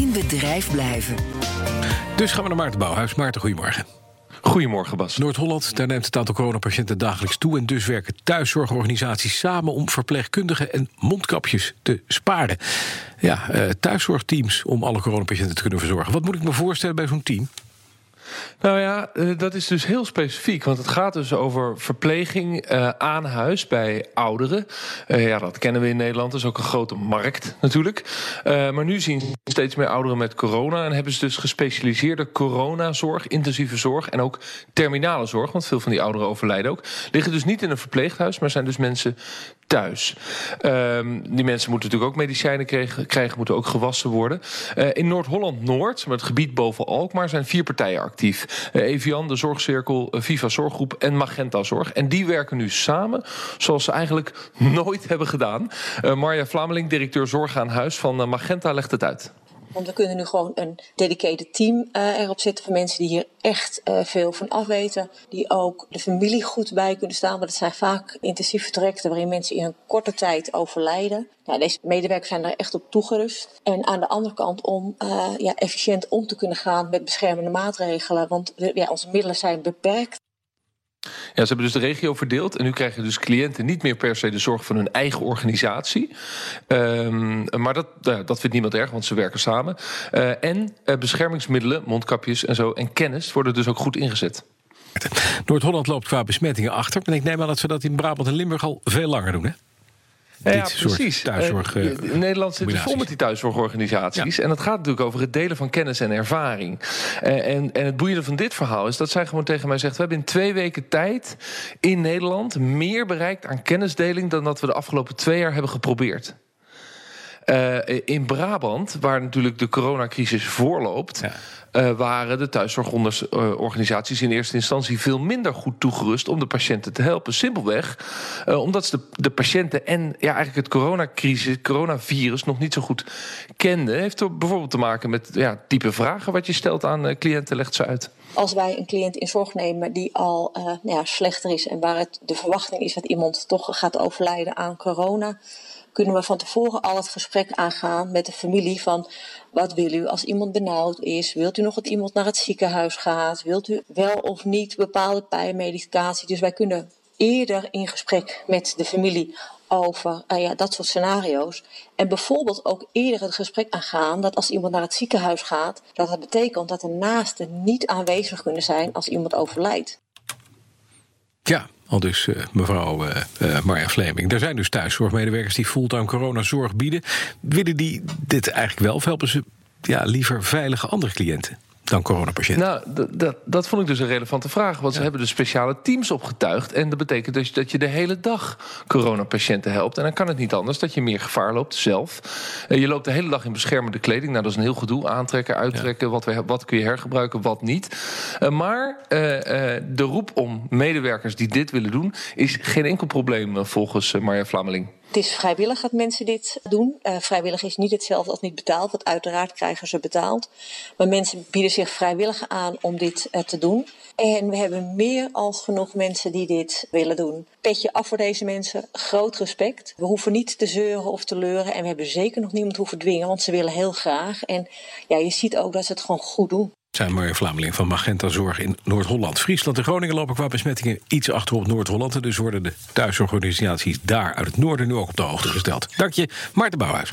in bedrijf blijven. Dus gaan we naar Maarten Bouwhuis. Maarten, goedemorgen. Goedemorgen, Bas. Noord-Holland, daar neemt het aantal coronapatiënten dagelijks toe... en dus werken thuiszorgorganisaties samen om verpleegkundigen en mondkapjes te sparen. Ja, eh, thuiszorgteams om alle coronapatiënten te kunnen verzorgen. Wat moet ik me voorstellen bij zo'n team? Nou ja, eh, dat is dus heel specifiek. Want het gaat dus over verpleging uh, aan huis bij ouderen. Uh, ja, dat kennen we in Nederland. Dat is ook een grote markt natuurlijk. Maar nu zien steeds meer ouderen met corona. En hebben ze dus gespecialiseerde coronazorg, intensieve zorg en ook terminale zorg. Want veel van die ouderen overlijden ook. Liggen dus niet in een verpleeghuis, maar zijn dus mensen thuis. Um, die mensen moeten natuurlijk ook medicijnen krijgen, krijgen moeten ook gewassen worden. Uh, in Noord-Holland-Noord, met het gebied boven Alkmaar, zijn vier partijen actief. Uh, Evian, de Zorgcirkel, uh, Viva Zorggroep en Magenta Zorg. En die werken nu samen, zoals ze eigenlijk nooit hebben gedaan. Marja Vlameling, directeur Zorg aan Huis van Magenta, legt het uit. Want we kunnen nu gewoon een dedicated team uh, erop zetten van mensen die hier echt uh, veel van afweten. Die ook de familie goed bij kunnen staan. Want het zijn vaak intensieve trajecten waarin mensen in een korte tijd overlijden. Deze medewerkers zijn daar echt op toegerust. En aan de andere kant om uh, ja, efficiënt om te kunnen gaan met beschermende maatregelen. Want ja, onze middelen zijn beperkt. Ja, ze hebben dus de regio verdeeld. En nu krijgen dus cliënten niet meer per se de zorg van hun eigen organisatie. Um, maar dat, uh, dat vindt niemand erg, want ze werken samen. Uh, en uh, beschermingsmiddelen, mondkapjes en zo, en kennis worden dus ook goed ingezet. Noord-Holland loopt qua besmettingen achter. En ik neem aan dat ze dat in Brabant en Limburg al veel langer doen, hè? Ja, ja precies. Thuiszorg, uh, Nederland zit vol met die thuiszorgorganisaties. Ja. En dat gaat natuurlijk over het delen van kennis en ervaring. Uh, en, en het boeiende van dit verhaal is dat zij gewoon tegen mij zegt: We hebben in twee weken tijd in Nederland meer bereikt aan kennisdeling dan dat we de afgelopen twee jaar hebben geprobeerd. Uh, in Brabant, waar natuurlijk de coronacrisis voorloopt, ja. uh, waren de thuiszorgorganisaties in eerste instantie veel minder goed toegerust om de patiënten te helpen. Simpelweg uh, omdat ze de, de, patiënten en ja, eigenlijk het coronacrisis, het coronavirus nog niet zo goed kenden. Heeft er bijvoorbeeld te maken met ja, type vragen wat je stelt aan cliënten, legt ze uit. Als wij een cliënt in zorg nemen die al nou ja, slechter is en waar het de verwachting is dat iemand toch gaat overlijden aan corona kunnen we van tevoren al het gesprek aangaan met de familie van wat wil u als iemand benauwd is? Wilt u nog dat iemand naar het ziekenhuis gaat? Wilt u wel of niet bepaalde pijnmedicatie? Dus wij kunnen eerder in gesprek met de familie over uh, ja, dat soort scenario's. En bijvoorbeeld ook eerder het gesprek aangaan dat als iemand naar het ziekenhuis gaat, dat dat betekent dat de naasten niet aanwezig kunnen zijn als iemand overlijdt. Ja, al dus uh, mevrouw uh, uh, Marja Fleming. Er zijn dus thuiszorgmedewerkers die fulltime coronazorg bieden. Willen die dit eigenlijk wel of helpen ze ja, liever veilige andere cliënten? Dan coronapatiënten? Nou, dat, dat vond ik dus een relevante vraag. Want ja. ze hebben dus speciale teams opgetuigd. En dat betekent dus dat je de hele dag coronapatiënten helpt. En dan kan het niet anders dat je meer gevaar loopt zelf. Je loopt de hele dag in beschermende kleding. Nou, dat is een heel gedoe. Aantrekken, uittrekken. Ja. Wat, we, wat kun je hergebruiken, wat niet. Maar uh, uh, de roep om medewerkers die dit willen doen... is geen enkel probleem volgens Marja Vlameling. Het is vrijwillig dat mensen dit doen. Uh, vrijwillig is niet hetzelfde als niet betaald, want uiteraard krijgen ze betaald. Maar mensen bieden zich vrijwillig aan om dit uh, te doen. En we hebben meer als genoeg mensen die dit willen doen. Petje af voor deze mensen, groot respect. We hoeven niet te zeuren of te leuren en we hebben zeker nog niemand hoeven dwingen, want ze willen heel graag. En ja, je ziet ook dat ze het gewoon goed doen zijn Marja Vlameling van Magenta Zorg in Noord-Holland. Friesland en Groningen lopen qua besmettingen iets achter op Noord-Holland. Dus worden de thuiszorgorganisaties daar uit het noorden nu ook op de hoogte gesteld. Dank je, Maarten Bouwhuis.